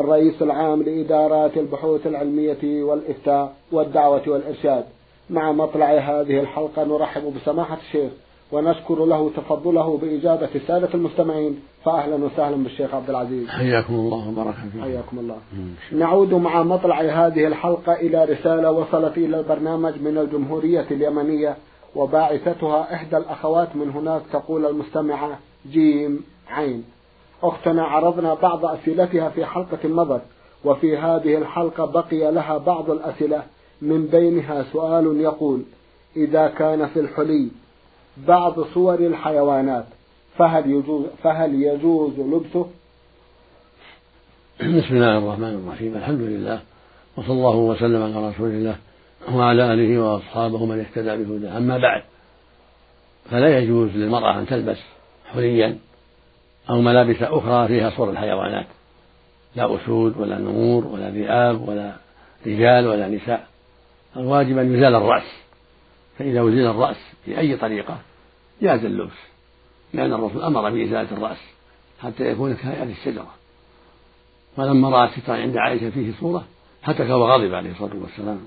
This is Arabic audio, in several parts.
الرئيس العام لإدارات البحوث العلمية والإفتاء والدعوة والإرشاد. مع مطلع هذه الحلقة نرحب بسماحة الشيخ ونشكر له تفضله بإجابة سادة المستمعين. فأهلا وسهلا بالشيخ عبد العزيز. حياكم الله وبارك فيكم. حياكم الله. نعود مع مطلع هذه الحلقة إلى رسالة وصلت إلى البرنامج من الجمهورية اليمنية وباعثتها إحدى الأخوات من هناك تقول المستمعة جيم عين. أختنا عرضنا بعض أسئلتها في حلقة مضت وفي هذه الحلقة بقي لها بعض الأسئلة من بينها سؤال يقول إذا كان في الحلي بعض صور الحيوانات فهل يجوز فهل يجوز لبسه؟ بسم الله الرحمن الرحيم الحمد لله وصلى الله وسلم على رسول الله وعلى آله وأصحابه من اهتدى بهداه أما بعد فلا يجوز للمرأة أن تلبس حليا أو ملابس أخرى فيها صور الحيوانات. لا أسود ولا نمور ولا ذئاب ولا رجال ولا نساء. الواجب أن يزال الرأس. فإذا أزيل الرأس بأي طريقة جاز اللبس. لأن الرسول أمر بإزالة الرأس حتى يكون كهيئة الشجرة فلما رأى سترا عند عائشة فيه صورة هتك وغضب عليه الصلاة والسلام.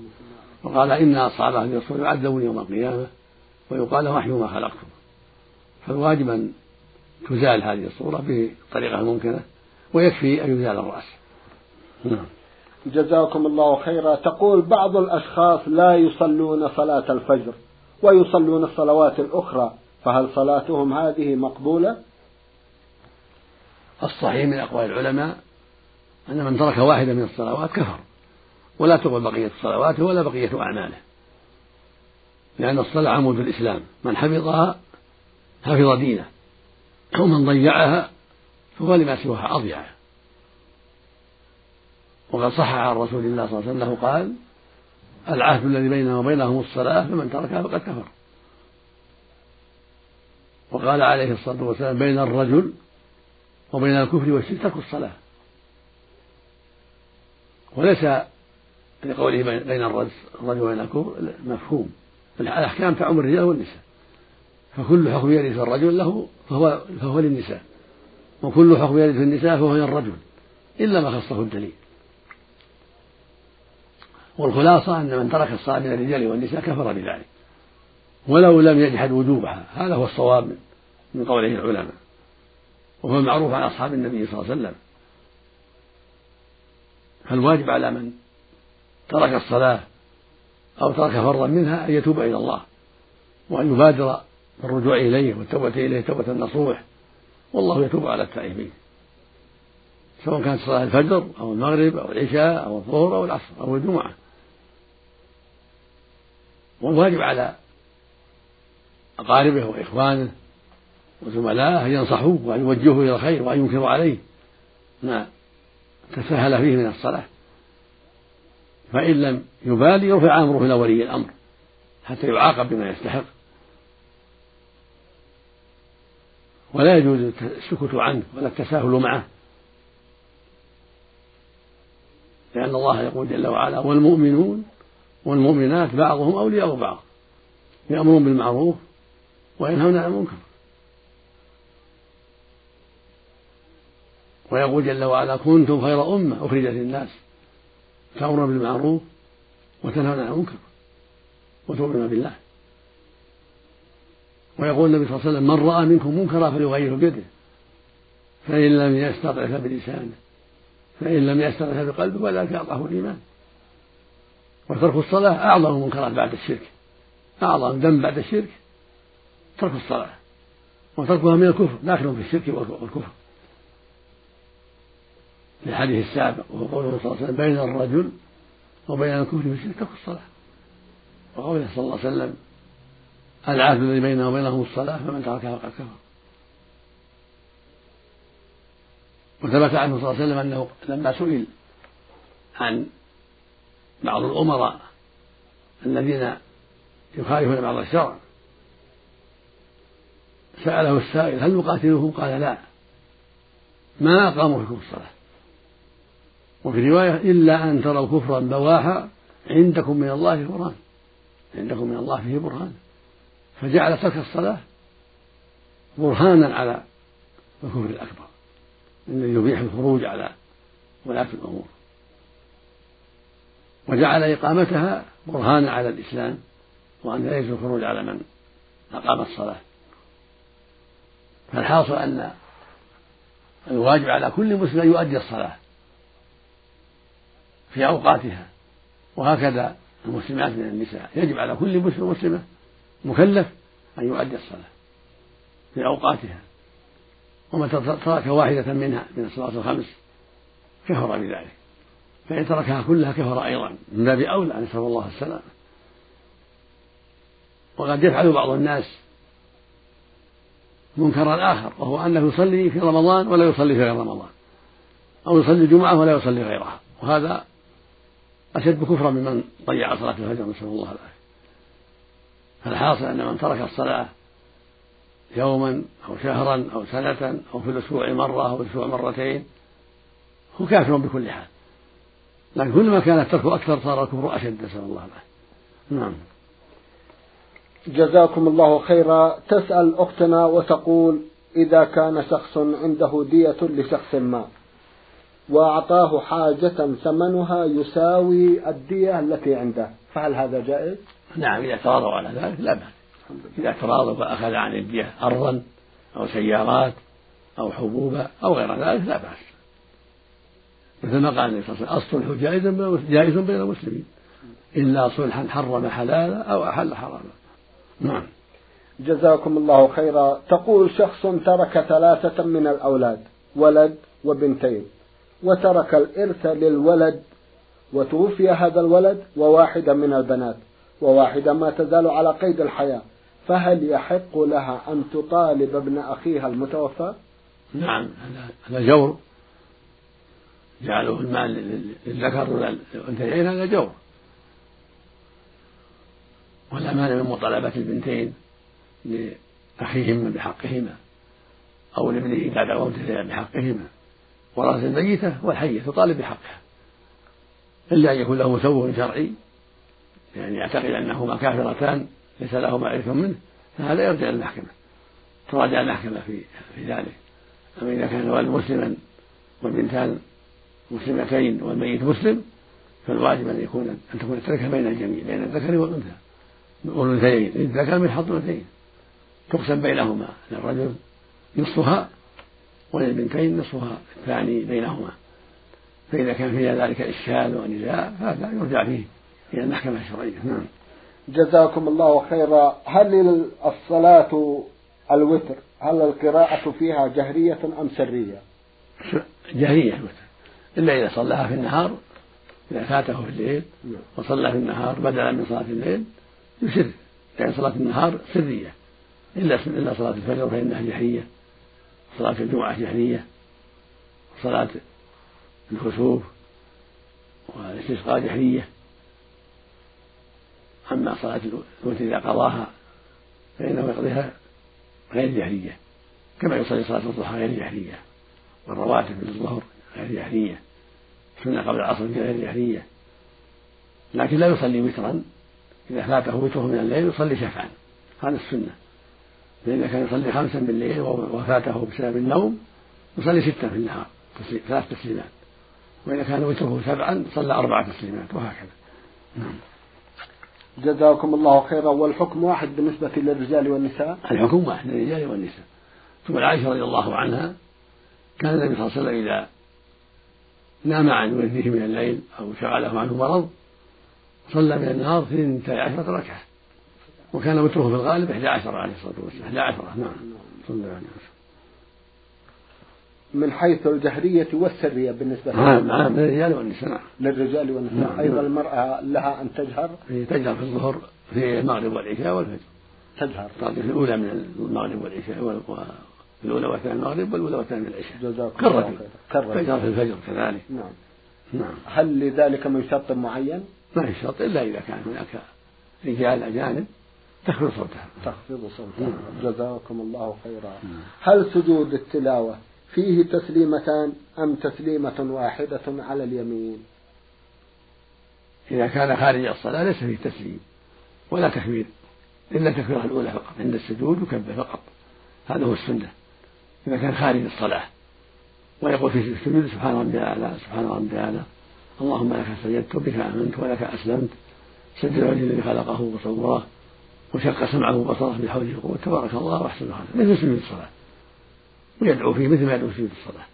وقال إن أصحاب هذه الصور يعذبون يوم القيامة ويقال وحي ما خلقتم. فالواجب أن تزال هذه الصورة بطريقة ممكنة ويكفي أن يزال الرأس. نعم. جزاكم الله خيرا. تقول بعض الأشخاص لا يصلون صلاة الفجر ويصلون الصلوات الأخرى فهل صلاتهم هذه مقبولة؟ الصحيح من أقوال العلماء أن من ترك واحدة من الصلوات كفر ولا تقبل بقية صلواته ولا بقية أعماله. لأن الصلاة عمود الإسلام من حفظها حفظ دينه. ومن ضيعها فهو لما سواها أضيع وقد صح عن رسول الله صلى الله عليه وسلم قال العهد الذي بيننا وبينهم الصلاة فمن تركها فقد كفر. وقال عليه الصلاة والسلام بين الرجل وبين الكفر والشرك ترك الصلاة. وليس لقوله بين الرجل وبين الكفر مفهوم. الأحكام تعم الرجال والنساء. فكل حكم يرث الرجل له فهو فهو للنساء وكل حكم يرث النساء فهو للرجل إلا ما خصه الدليل. والخلاصة أن من ترك الصلاة من الرجال والنساء كفر بذلك ولو لم يجحد وجوبها هذا هو الصواب من قوله العلماء. وهو المعروف عن أصحاب النبي صلى الله عليه وسلم. فالواجب على من ترك الصلاة أو ترك فرضا منها أن يتوب إلى الله وأن يبادر بالرجوع إليه والتوبة إليه توبة نصوح والله يتوب على التائبين. سواء كانت صلاة الفجر أو المغرب أو العشاء أو الظهر أو العصر أو الجمعة. والواجب على أقاربه وإخوانه وزملائه أن ينصحوه وأن يوجهوه إلى الخير وأن ينكروا عليه ما تسهل فيه من الصلاة. فإن لم يبالي يرفع أمره إلى ولي الأمر حتى يعاقب بما يستحق. ولا يجوز السكوت عنه ولا التساهل معه. لأن الله يقول جل وعلا والمؤمنون والمؤمنات بعضهم أولياء بعض. يأمرون بالمعروف وينهون عن المنكر. ويقول جل وعلا كنتم خير أمة أخرجت للناس تأمرون بالمعروف وتنهون عن المنكر وتؤمنون بالله. ويقول النبي صلى الله عليه وسلم من رأى منكم منكرا فليغيره بيده. فإن لم يستطع فبلسانه. فإن لم يستطع بقلبه وذلك أضعف الإيمان. وترك الصلاة أعظم المنكرات بعد الشرك. أعظم ذنب بعد الشرك ترك الصلاة. وتركها من الكفر داخل في الشرك والكفر. الحديث السابق وهو قوله صلى الله عليه وسلم بين الرجل وبين الكفر والشرك ترك الصلاة. وقوله صلى الله عليه وسلم العهد الذي بيننا وبينهم الصلاة فمن تركها فقد كفر. وثبت عنه صلى الله عليه وسلم أنه لما سئل عن بعض الأمراء الذين يخالفون بعض الشرع سأله السائل هل نقاتلهم؟ قال لا. ما أقاموا فيكم الصلاة؟ وفي رواية إلا أن تروا كفرا بواحا عندكم من الله برهان. عندكم من الله فيه برهان. فجعل ترك الصلاة برهانا على الكفر الأكبر الذي يبيح الخروج على ولاة الأمور. وجعل إقامتها برهانا على الإسلام وأن لا يجوز الخروج على من أقام الصلاة. فالحاصل أن الواجب على كل مسلم أن يؤدي الصلاة في أوقاتها. وهكذا المسلمات من النساء. يجب على كل مسلم مسلمة مكلف أن يؤدي الصلاة في أوقاتها. ومن ترك واحدة منها من الصلاة الخمس كفر بذلك. فإن تركها كلها كفر أيضا. من باب أولى نسأل الله السلامة. وقد يفعل بعض الناس منكرا آخر وهو أنه يصلي في رمضان ولا يصلي في غير رمضان. أو يصلي الجمعة ولا يصلي غيرها. وهذا أشد كفرا ممن ضيع صلاة الفجر نسأل الله العافية. فالحاصل أن من ترك الصلاة يوما أو شهرا أو سنة أو في الأسبوع مرة أو في الأسبوع مرتين هو كافر بكل حال. لكن كلما كان الترك أكثر صار الكفر أشد نسأل الله العافية. نعم. جزاكم الله خيرا. تسأل أختنا وتقول إذا كان شخص عنده دية لشخص ما وأعطاه حاجة ثمنها يساوي الدية التي عنده فهل هذا جائز؟ نعم إذا تراضوا على ذلك لا بأس. إذا تراضوا فأخذ عن الدية أرضا أو سيارات أو حبوبا أو غير ذلك لا بأس. مثل ما قال النبي صلى الله عليه وسلم الصلح جائز جائز بين المسلمين. إلا صلحا حرم حلالا أو أحل حراما. نعم. جزاكم الله خيرا. تقول شخص ترك ثلاثة من الأولاد ولد وبنتين وترك الإرث للولد وتوفي هذا الولد وواحدة من البنات. وواحدة ما تزال على قيد الحياة فهل يحق لها أن تطالب ابن أخيها المتوفى؟ نعم هذا جور. جعلوا المال للذكر والأنثيين هذا جور. ولا مانع من مطالبة البنتين لأخيهما بحقهما أو لابنه بعد موته بحقهما. ورأس الميتة والحية تطالب بحقها إلا أن يكون له مسوغ شرعي. يعني يعتقد أنهما كافرتان ليس لهما إرث منه فهذا يرجع إلى المحكمة. تراجع المحكمة في في ذلك. أما إذا كان الولد مسلما والبنتان مسلمتين والميت مسلم فالواجب أن يكون أن تكون التركة بين الجميع بين الذكر والأنثى. والأنثيين للذكر من حظ الأنثيين. تقسم بينهما. للرجل نصفها وللبنتين نصفها الثاني بينهما. فإذا كان في ذلك إشكال ونزاع فهذا يرجع فيه. إلى المحكمة الشرعية نعم. جزاكم الله خيرا. هل الصلاة الوتر هل القراءة فيها جهرية أم سرية؟ جهرية الوتر. إلا إذا صلاها في النهار إذا فاته في الليل نعم. وصلى في النهار بدلا من صلاة الليل يسر. لأن صلاة النهار سرية. إلا إلا صلاة الفجر فإنها جهرية. صلاة الجمعة جهرية. صلاة الكسوف والاستسقاء جهرية. أما صلاة الوتر إذا قضاها فإنه يقضيها غير جهرية كما يصلي صلاة الضحى غير جهرية والرواتب من الظهر غير جهرية سنة قبل العصر غير جهرية لكن لا يصلي وترا إذا فاته وتره من الليل يصلي شفعا. هذا السنة. فإذا كان يصلي خمسا بالليل وفاته بسبب النوم يصلي ستا في النهار ثلاث تسليمات. وإذا كان وتره سبعا صلى أربع تسليمات وهكذا. نعم. جزاكم الله خيرا. والحكم واحد بالنسبة للرجال والنساء. الحكم واحد للرجال والنساء. ثم عائشة رضي الله عنها كان النبي صلى الله عليه وسلم إذا نام عن ولده من الليل أو شغله عنه مرض صلى من النهار اثنتي عشرة ركعة. وكان وتره في الغالب إحدى عشرة عليه الصلاة والسلام. إحدى عشرة نعم. صلى الله عليه وسلم. من حيث الجهرية والسرية بالنسبة نعم نعم للرجال. والنساء نعم للرجال والنساء. نعم. أيضا نعم. المرأة لها أن تجهر. تجهر في الظهر في المغرب والعشاء والفجر. تجهر. في الأولى من المغرب والعشاء الأولى والثانية من المغرب والأولى والثانية العشاء. جزاك الله خير تجهر في الفجر كذلك. نعم. نعم. هل لذلك من شرط معين؟ ما في شرط إلا إذا كان هناك رجال أجانب تخفض صوتها. تخفض صوتها. جزاكم الله خيرا. هل سجود التلاوة فيه تسليمتان أم تسليمة واحدة على اليمين؟ إذا كان خارج الصلاة ليس فيه تسليم ولا تكبير إلا التكبيرة الأولى فقط عند السجود يكبر فقط. هذا هو السنة. إذا كان خارج الصلاة ويقول في السجود سبحان ربي الأعلى سبحان ربي الأعلى. اللهم لك سجدت بك آمنت ولك أسلمت. سجد وجه الذي خلقه وصوره وشق سمعه وبصره بحوله وقوته تبارك الله وأحسن خلقه مثل سجود الصلاة. ويدعو فيه مثل ما يدعو في سجود الصلاة.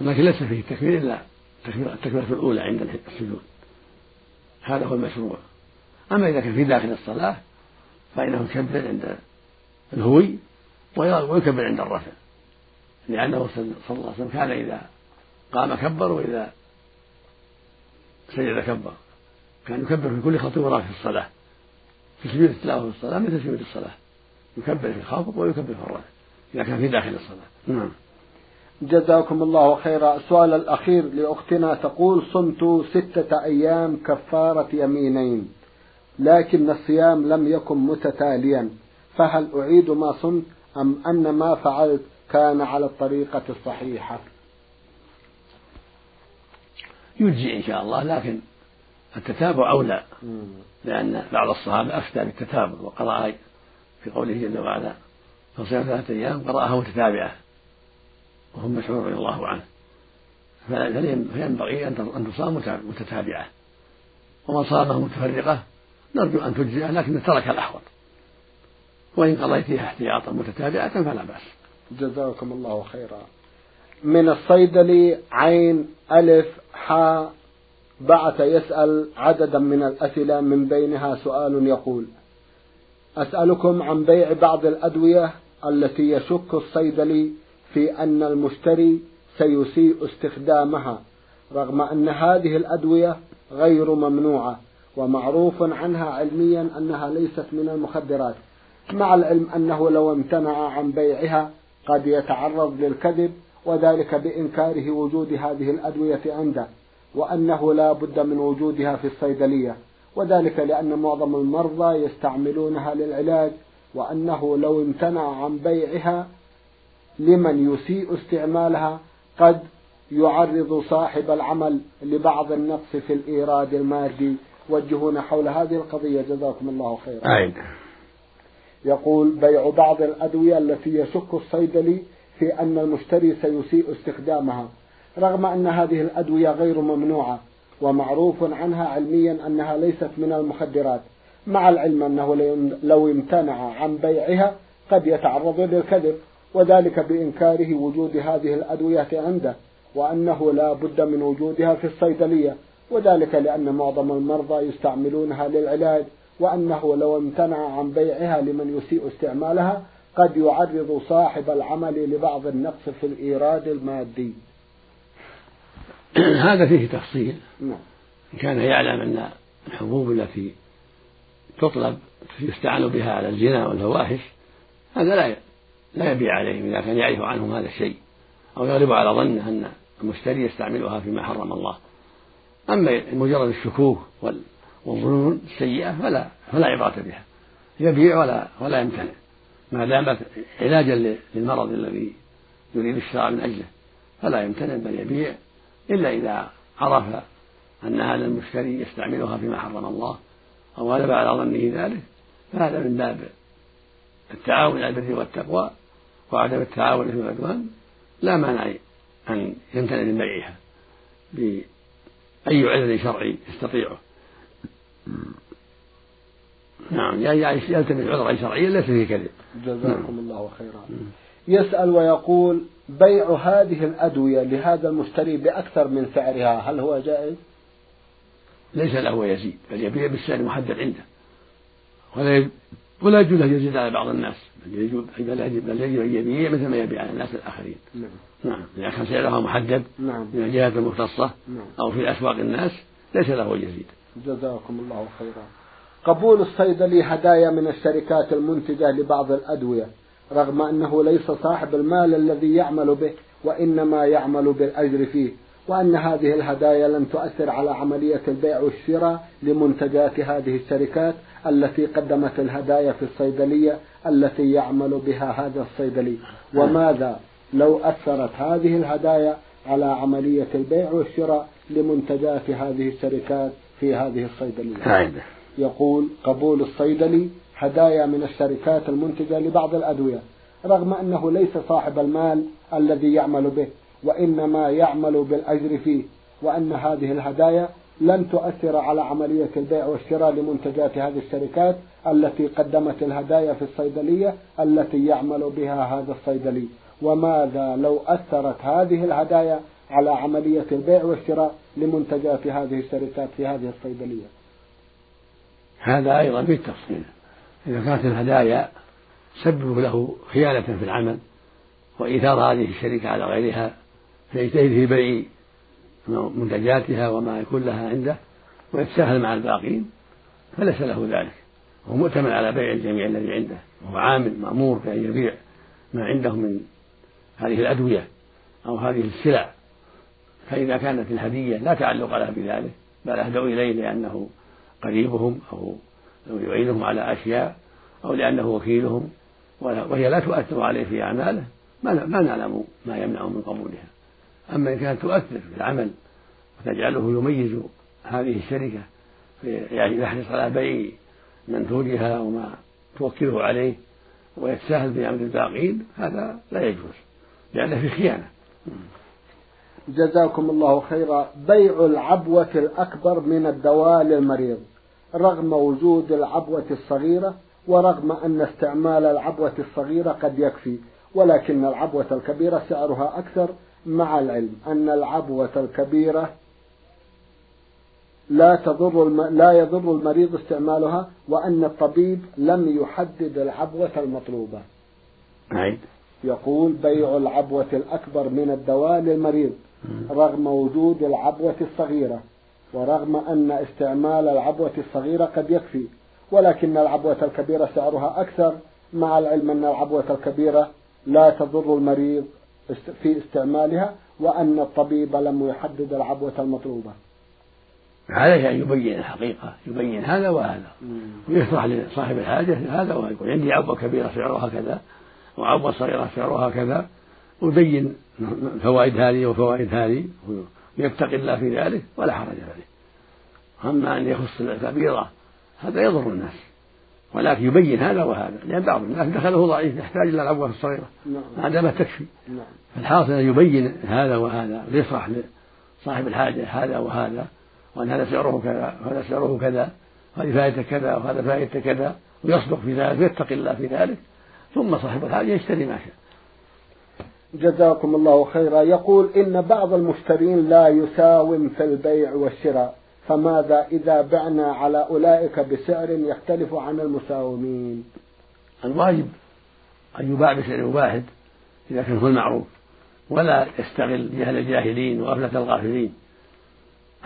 لكن ليس فيه التكبير إلا التكبيرة الأولى عند السجود. هذا هو المشروع. أما إذا كان في داخل الصلاة فإنه يكبر عند الهوي ويكبر عند الرفع. لأنه صلى الله عليه وسلم كان إذا قام كبر وإذا سجد كبر. كان يكبر في كل خطوة في الصلاة. في سجود التلاوة في الصلاة مثل سجود الصلاة. يكبر في الخافض ويكبر في الرفع. إذا كان في داخل الصلاة. نعم. جزاكم الله خيرا. السؤال الأخير لأختنا تقول صمت ستة أيام كفارة يمينين لكن الصيام لم يكن متتاليا فهل أعيد ما صمت أم أن ما فعلت كان على الطريقة الصحيحة؟ يجزي إن شاء الله لكن التتابع أولى لأن بعض الصحابة أفتى بالتتابع وقرأ في قوله جل وعلا فصيام ثلاثة أيام قرأها متتابعة وهم مشهور رضي الله عنه. فينبغي أن تصام متتابعة. ومن صامها متفرقة نرجو أن تجزئه لكن ترك الأحوط. وإن قضيتها احتياطا متتابعة فلا بأس. جزاكم الله خيرا. من الصيدلي عين ألف حاء بعث يسأل عددا من الأسئلة من بينها سؤال يقول أسألكم عن بيع بعض الأدوية التي يشك الصيدلي في أن المشتري سيسيء استخدامها رغم أن هذه الأدوية غير ممنوعة ومعروف عنها علميا أنها ليست من المخدرات مع العلم أنه لو امتنع عن بيعها قد يتعرض للكذب وذلك بإنكاره وجود هذه الأدوية عنده وأنه لا بد من وجودها في الصيدلية وذلك لأن معظم المرضى يستعملونها للعلاج وأنه لو امتنع عن بيعها لمن يسيء استعمالها قد يعرض صاحب العمل لبعض النقص في الإيراد المادي. وجهونا حول هذه القضية. جزاكم الله خيرا. أعيد. يقول بيع بعض الأدوية التي يشك الصيدلي في أن المشتري سيسيء استخدامها رغم أن هذه الأدوية غير ممنوعة ومعروف عنها علميا أنها ليست من المخدرات. مع العلم أنه لو امتنع عن بيعها قد يتعرض للكذب وذلك بإنكاره وجود هذه الأدوية عنده وأنه لا بد من وجودها في الصيدلية وذلك لأن معظم المرضى يستعملونها للعلاج وأنه لو امتنع عن بيعها لمن يسيء استعمالها قد يعرض صاحب العمل لبعض النقص في الإيراد المادي. هذا فيه تفصيل. نعم. كان يعلم أن الحبوب التي تطلب يستعان بها على الزنا والفواحش هذا لا لا يبيع عليهم إذا كان يعرف عنهم هذا الشيء أو يغلب على ظنه أن المشتري يستعملها فيما حرم الله. أما مجرد الشكوك والظنون السيئة فلا فلا عبرة بها يبيع ولا ولا يمتنع. ما دامت علاجا للمرض الذي يريد الشراء من أجله فلا يمتنع بل يبيع إلا إذا عرف أن هذا المشتري يستعملها فيما حرم الله. أو غلب على ظنه ذلك فهذا من باب التعاون على البر والتقوى وعدم التعاون في العدوان لا مانع أن يمتنع من بيعها بأي عذر شرعي يستطيعه نعم يعني يلتمس عذرا شرعيا ليس فيه كذب جزاكم نعم. الله خيرا يسأل ويقول بيع هذه الأدوية لهذا المشتري بأكثر من سعرها هل هو جائز؟ ليس له يزيد بل يبيع بالسعر المحدد عنده. ولا ولا يجوز أن يزيد على بعض الناس بل يجب بل يجب أن يبيع مثل ما يبيع على الناس الآخرين. نعم. نعم. إذا كان سعرها محدد نعم. من الجهات المختصة نعم. أو في أسواق الناس ليس له يزيد جزاكم الله خيرا. قبول الصيدلي هدايا من الشركات المنتجة لبعض الأدوية رغم أنه ليس صاحب المال الذي يعمل به وإنما يعمل بالأجر فيه. وأن هذه الهدايا لن تؤثر على عملية البيع والشراء لمنتجات هذه الشركات التي قدمت الهدايا في الصيدلية التي يعمل بها هذا الصيدلي. وماذا لو أثرت هذه الهدايا على عملية البيع والشراء لمنتجات هذه الشركات في هذه الصيدلية؟ يقول قبول الصيدلي هدايا من الشركات المنتجة لبعض الأدوية رغم أنه ليس صاحب المال الذي يعمل به. وإنما يعمل بالأجر فيه وأن هذه الهدايا لن تؤثر على عملية البيع والشراء لمنتجات هذه الشركات التي قدمت الهدايا في الصيدلية التي يعمل بها هذا الصيدلي. وماذا لو أثرت هذه الهدايا على عملية البيع والشراء لمنتجات هذه الشركات في هذه الصيدلية؟ هذا أيضا بالتفصيل إذا كانت الهدايا تسبب له خيانة في العمل وإيثار هذه الشركة على غيرها فيجتهد في بيع منتجاتها وما يكون لها عنده ويتساهل مع الباقين فليس له ذلك. هو مؤتمن على بيع الجميع الذي عنده. وهو عامل مأمور بأن يبيع ما عنده من هذه الأدوية أو هذه السلع. فإذا كانت الهدية لا تعلق لها بذلك بل أهدوا إليه لأنه قريبهم أو يعينهم على أشياء أو لأنه وكيلهم. وهي لا تؤثر عليه في أعماله. ما نعلم ما يمنعه من قبولها. أما إن كانت تؤثر في العمل وتجعله يميز هذه الشركة يعني يحرص على بيع منتوجها وما توكله عليه ويتساهل في أمر الباقين هذا لا يجوز لأنه في خيانة. جزاكم الله خيرا. بيع العبوة الأكبر من الدواء للمريض رغم وجود العبوة الصغيرة ورغم أن استعمال العبوة الصغيرة قد يكفي ولكن العبوة الكبيرة سعرها أكثر مع العلم أن العبوة الكبيرة لا تضر الم... لا يضر المريض استعمالها وأن الطبيب لم يحدد العبوة المطلوبة. نعم. يقول بيع العبوة الأكبر من الدواء للمريض رغم وجود العبوة الصغيرة ورغم أن استعمال العبوة الصغيرة قد يكفي ولكن العبوة الكبيرة سعرها أكثر مع العلم أن العبوة الكبيرة لا تضر المريض في استعمالها وأن الطبيب لم يحدد العبوة المطلوبة. عليه أن يبين الحقيقة يبين هذا وهذا. ويشرح لصاحب الحاجة هذا ويقول عندي عبوة كبيرة سعرها كذا وعبوة صغيرة سعرها كذا. ويبين فوائد هذه وفوائد هذه. ويتقي الله في ذلك ولا حرج عليه. أما أن يخص الكبيرة هذا يضر الناس. ولكن يبين هذا وهذا لأن بعض الناس دخله ضعيف يحتاج إلى العبوة الصغيرة. نعم. ما دامت تكفي. نعم. فالحاصل أن يبين هذا وهذا ويشرح لصاحب الحاجة هذا وهذا وأن هذا سعره كذا وهذا سعره كذا وهذه فائدته كذا وهذا فائدته كذا ويصدق في ذلك ويتقي الله في ذلك. ثم صاحب الحاجة يشتري ما شاء. جزاكم الله خيرا. يقول إن بعض المشترين لا يساوم في البيع والشراء. فماذا إذا بعنا على أولئك بسعر يختلف عن المساومين؟ الواجب أن يباع بسعر واحد إذا كان هو المعروف ولا يستغل جهل الجاهلين وغفلة الغافلين.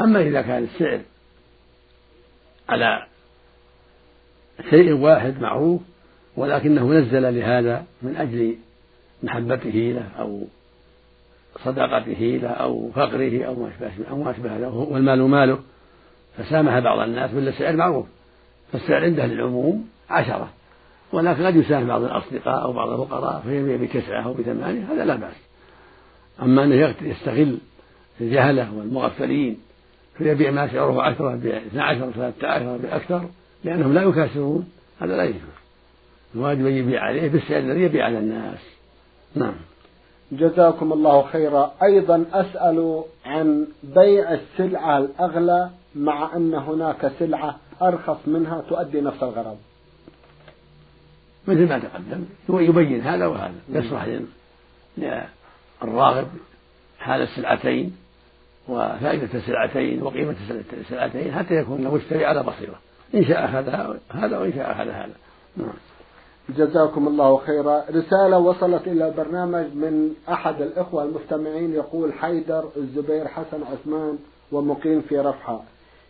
أما إذا كان السعر على شيء واحد معروف ولكنه نزل لهذا من أجل محبته له أو صداقته له أو فقره أو ما أشبه أو ما أشبه له والمال ماله. فسامح بعض الناس ولا السعر معروف فالسعر عنده للعموم عشرة ولكن قد يسامح بعض الأصدقاء أو بعض الفقراء فيبيع بتسعة أو بثمانية هذا لا بأس. أما أنه يستغل الجهلة والمغفلين فيبيع ما سعره عشرة باثنى عشر ثلاثة عشر بأكثر لأنهم لا يكاسرون هذا لا يجوز. الواجب أن يبيع عليه بالسعر الذي يبيع على الناس. نعم. جزاكم الله خيرا. أيضا أسأل عن بيع السلعة الأغلى مع أن هناك سلعة أرخص منها تؤدي نفس الغرض. مثل ما تقدم يبين هذا وهذا. يشرح للراغب حال السلعتين وفائدة السلعتين وقيمة السلعتين حتى يكون المشتري على بصيرة. إن شاء أخذ هذا وإن شاء أخذ هذا. نعم. جزاكم الله خيرا. رسالة وصلت إلى البرنامج من أحد الإخوة المستمعين يقول حيدر الزبير حسن عثمان ومقيم في رفحة.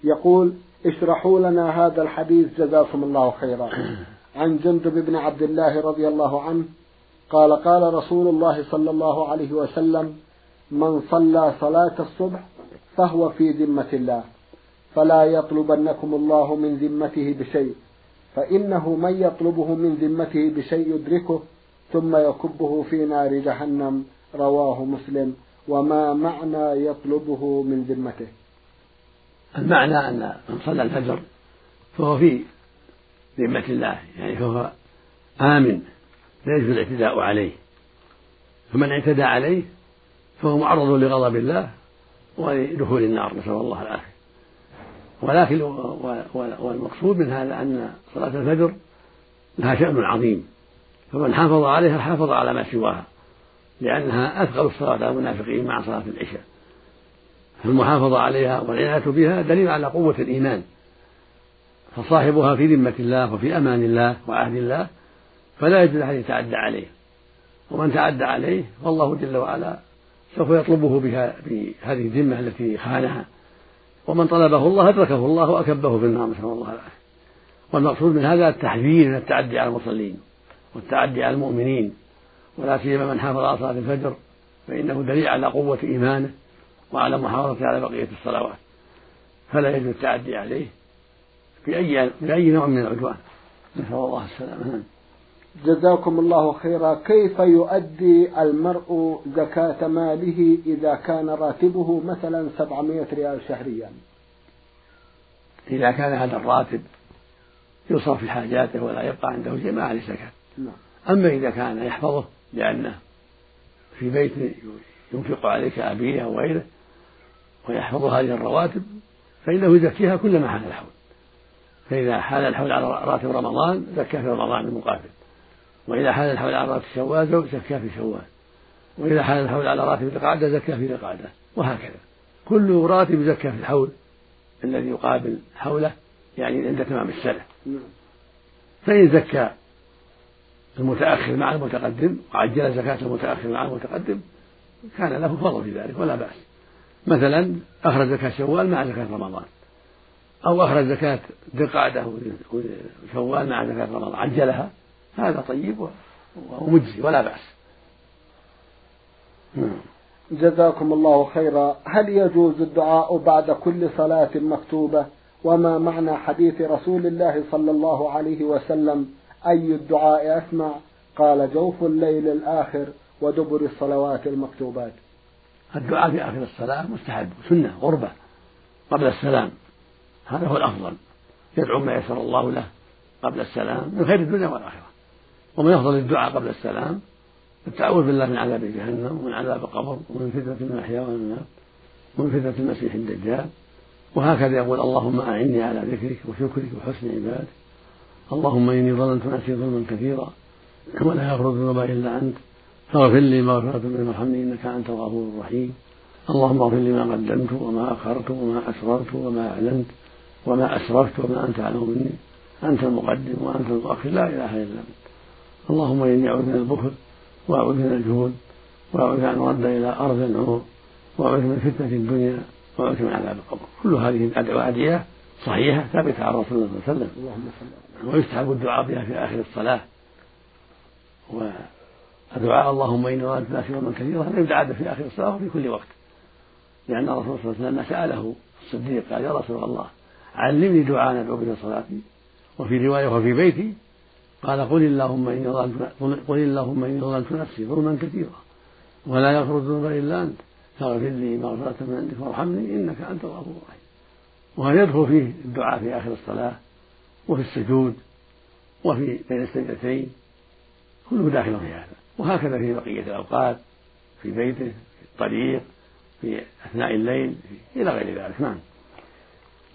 يقول اشرحوا لنا هذا الحديث جزاكم الله خيرا. عن جندب بن عبد الله رضي الله عنه قال قال رسول الله صلى الله عليه وسلم من صلى صلاة الصبح فهو في ذمة الله فلا يطلبنكم الله من ذمته بشيء فإنه من يطلبه من ذمته بشيء يدركه ثم يكبه في نار جهنم رواه مسلم وما معنى يطلبه من ذمته؟ المعنى أن من صلى الفجر فهو في ذمة الله يعني فهو آمن لا يجوز الاعتداء عليه. فمن اعتدى عليه فهو معرض لغضب الله ولدخول النار نسأل الله العافية. ولكن والمقصود من هذا أن صلاة الفجر لها شأن عظيم. فمن حافظ عليها حافظ على ما سواها لأنها أثقل الصلاة على المنافقين مع صلاة العشاء. فالمحافظة عليها والعناية بها دليل على قوة الإيمان. فصاحبها في ذمة الله وفي أمان الله وعهد الله فلا يجوز أحد يتعدى عليه. ومن تعدى عليه فالله جل وعلا سوف يطلبه بها بهذه الذمة التي خانها. ومن طلبه الله أدركه الله وأكبه في النار نسأل الله العافية. والمقصود من هذا التحذير من التعدي على المصلين والتعدي على المؤمنين ولا سيما من حافظ على صلاة الفجر فإنه دليل على قوة إيمانه. وعلى محافظته على بقية الصلوات. فلا يجوز التعدي عليه بأي بأي نوع من العدوان. نسأل الله السلامة. جزاكم الله خيرا. كيف يؤدي المرء زكاة ماله إذا كان راتبه مثلا 700 ريال شهريا؟ إذا كان هذا الراتب يصرف في حاجاته ولا يبقى عنده شيء ما عليه زكاة. نعم. أما إذا كان يحفظه لأنه في بيت ينفق عليه كأبيه أو غيره ويحفظ هذه الرواتب فإنه يزكيها كلما حال الحول. فإذا حال الحول على راتب رمضان زكى في رمضان المقابل. وإذا حال الحول على راتب شوال زكى في شوال. وإذا حال الحول على راتب القعدة زكى في القعدة. وهكذا. كل راتب زكى في الحول الذي يقابل حوله يعني عند تمام السنة. فإن زكى المتأخر مع المتقدم وعجل زكاة المتأخر مع المتقدم كان له فضل في ذلك ولا بأس. مثلا أخرج زكاة شوال مع زكاة رمضان أو أخرج زكاة ذي القعدة وشوال مع زكاة رمضان عجلها هذا طيب ومجزي ولا بأس. نعم. جزاكم الله خيرا. هل يجوز الدعاء بعد كل صلاة مكتوبة؟ وما معنى حديث رسول الله صلى الله عليه وسلم؟ أي الدعاء أسمع قال جوف الليل الآخر ودبر الصلوات المكتوبات. الدعاء في آخر الصلاة مستحب سنة غربة قبل السلام. هذا هو الأفضل. يدعو ما يسر الله له قبل السلام من خير الدنيا والآخرة. ومن أفضل الدعاء قبل السلام التعوذ بالله من عذاب جهنم ومن عذاب القبر ومن فتنة المحيا والممات ومن فتنة المسيح الدجال. وهكذا يقول اللهم أعني على ذكرك وشكرك وحسن عبادك. اللهم إني ظلمت نفسي ظلما كثيرا ولا يغفر الذنوب إلا أنت. فاغفر لي مغفرة من وارحمني إنك أنت الغفور الرحيم. اللهم اغفر لي ما قدمت وما أخرت وما أسررت وما أعلنت وما أسرفت وما أنت أعلم مني. أنت المقدم وأنت المؤخر. لا إله إلا أنت. اللهم إني أعوذ من البخل وأعوذ من الجهود وأعوذ أن أرد إلى أرض العمر وأعوذ من فتنة الدنيا وأعوذ من عذاب القبر. كل هذه الأدعية صحيحة ثابتة عن رسول الله صلى الله عليه وسلم. ويستحب الدعاء بها في آخر الصلاة. ودعاء اللهم ظلمت نفسي ظلما كثيرا هذا يدعى في آخر الصلاة وفي كل وقت. لأن الرسول صلى الله عليه وسلم سأله الصديق قال يا رسول الله علمني دعاء ندعو به صلاتي وفي رواية وفي بيتي. قال قل اللهم ظلمت قل اللهم إني ظلمت نفسي ظلما كثيرا ولا يغفر الذنوب إلا أنت فاغفر لي مغفرة من عندك وارحمني إنك أنت الغفور الرحيم. وهل يدخل فيه الدعاء في آخر الصلاة وفي السجود وفي بين السجدتين كله داخل في هذا. وهكذا في بقية الأوقات في بيته في الطريق في أثناء الليل إلى غير ذلك. نعم.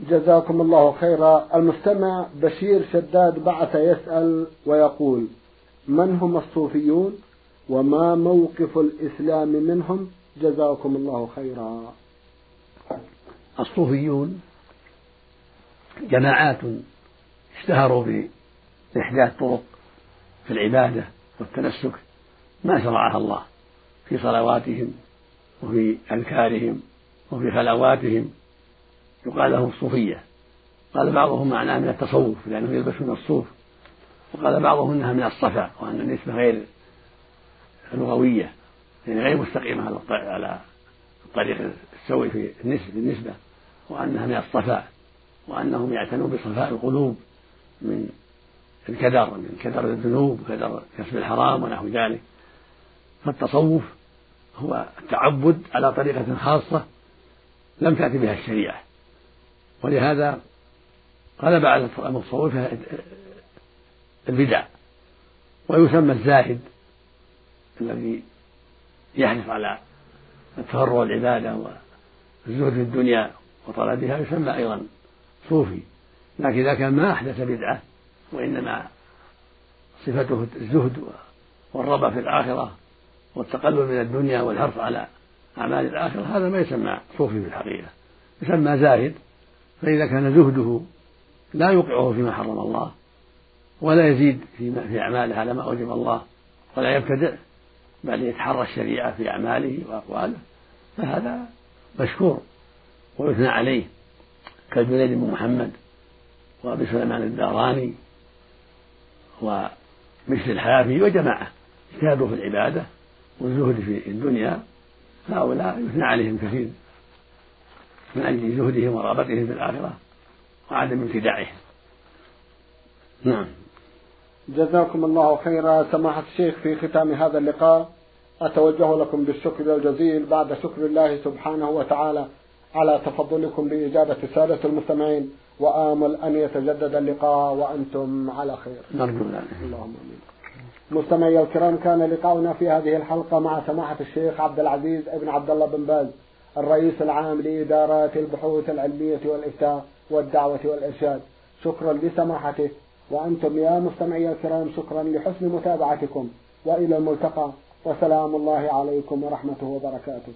جزاكم الله خيرا. المستمع بشير شداد بعث يسأل ويقول من هم الصوفيون وما موقف الإسلام منهم؟ جزاكم الله خيرا. الصوفيون جماعات اشتهروا بإحداث طرق في العبادة والتنسك ما شرعها الله في صلواتهم وفي أذكارهم وفي خلواتهم. يقال لهم الصوفية قال بعضهم معناه من التصوف لأنهم يلبسون الصوف. وقال بعضهم إنها من الصفا وأن النسبة غير لغوية. يعني غير مستقيمة على الطريق السوي في النسبة وأنها من الصفاء وأنهم يعتنون بصفاء القلوب من الكدر من كدر الذنوب وكدر كسب الحرام ونحو ذلك. فالتصوف هو التعبد على طريقة خاصة لم تأتي بها الشريعة. ولهذا غلب على المتصوفة البدع. ويسمى الزاهد الذي يحرص على التفرغ والعبادة والزهد في الدنيا وطلبها يسمى أيضا صوفي. لكن إذا كان ما أحدث بدعة وإنما صفته الزهد والرغبة في الآخرة والتقلل من الدنيا والحرص على أعمال الآخرة هذا ما يسمى صوفي في الحقيقة. يسمى زاهد فإذا كان زهده لا يوقعه فيما حرم الله ولا يزيد في أعماله على ما أوجب الله ولا يبتدع بل يتحرى الشريعة في أعماله وأقواله فهذا مشكور ويثنى عليه كالجنيد بن محمد وأبي سليمان الداراني ومثل الحافي وجماعة اجتهدوا في العبادة. والزهد في الدنيا هؤلاء يثنى عليهم كثير من أجل زهدهم ورغبتهم في الآخرة وعدم ابتداعهم. نعم. جزاكم الله خيرا. سماحة الشيخ في ختام هذا اللقاء أتوجه لكم بالشكر الجزيل بعد شكر الله سبحانه وتعالى على تفضلكم بإجابة سادة المستمعين وآمل أن يتجدد اللقاء وأنتم على خير. نرجو اللهم آمين. مستمعي الكرام كان لقاؤنا في هذه الحلقة مع سماحة الشيخ عبد العزيز ابن عبد الله بن باز الرئيس العام لإدارات البحوث العلمية والإفتاء والدعوة والإرشاد. شكرا لسماحته. وأنتم يا مستمعي الكرام شكرا لحسن متابعتكم. وإلى الملتقى. وسلام الله عليكم ورحمته وبركاته.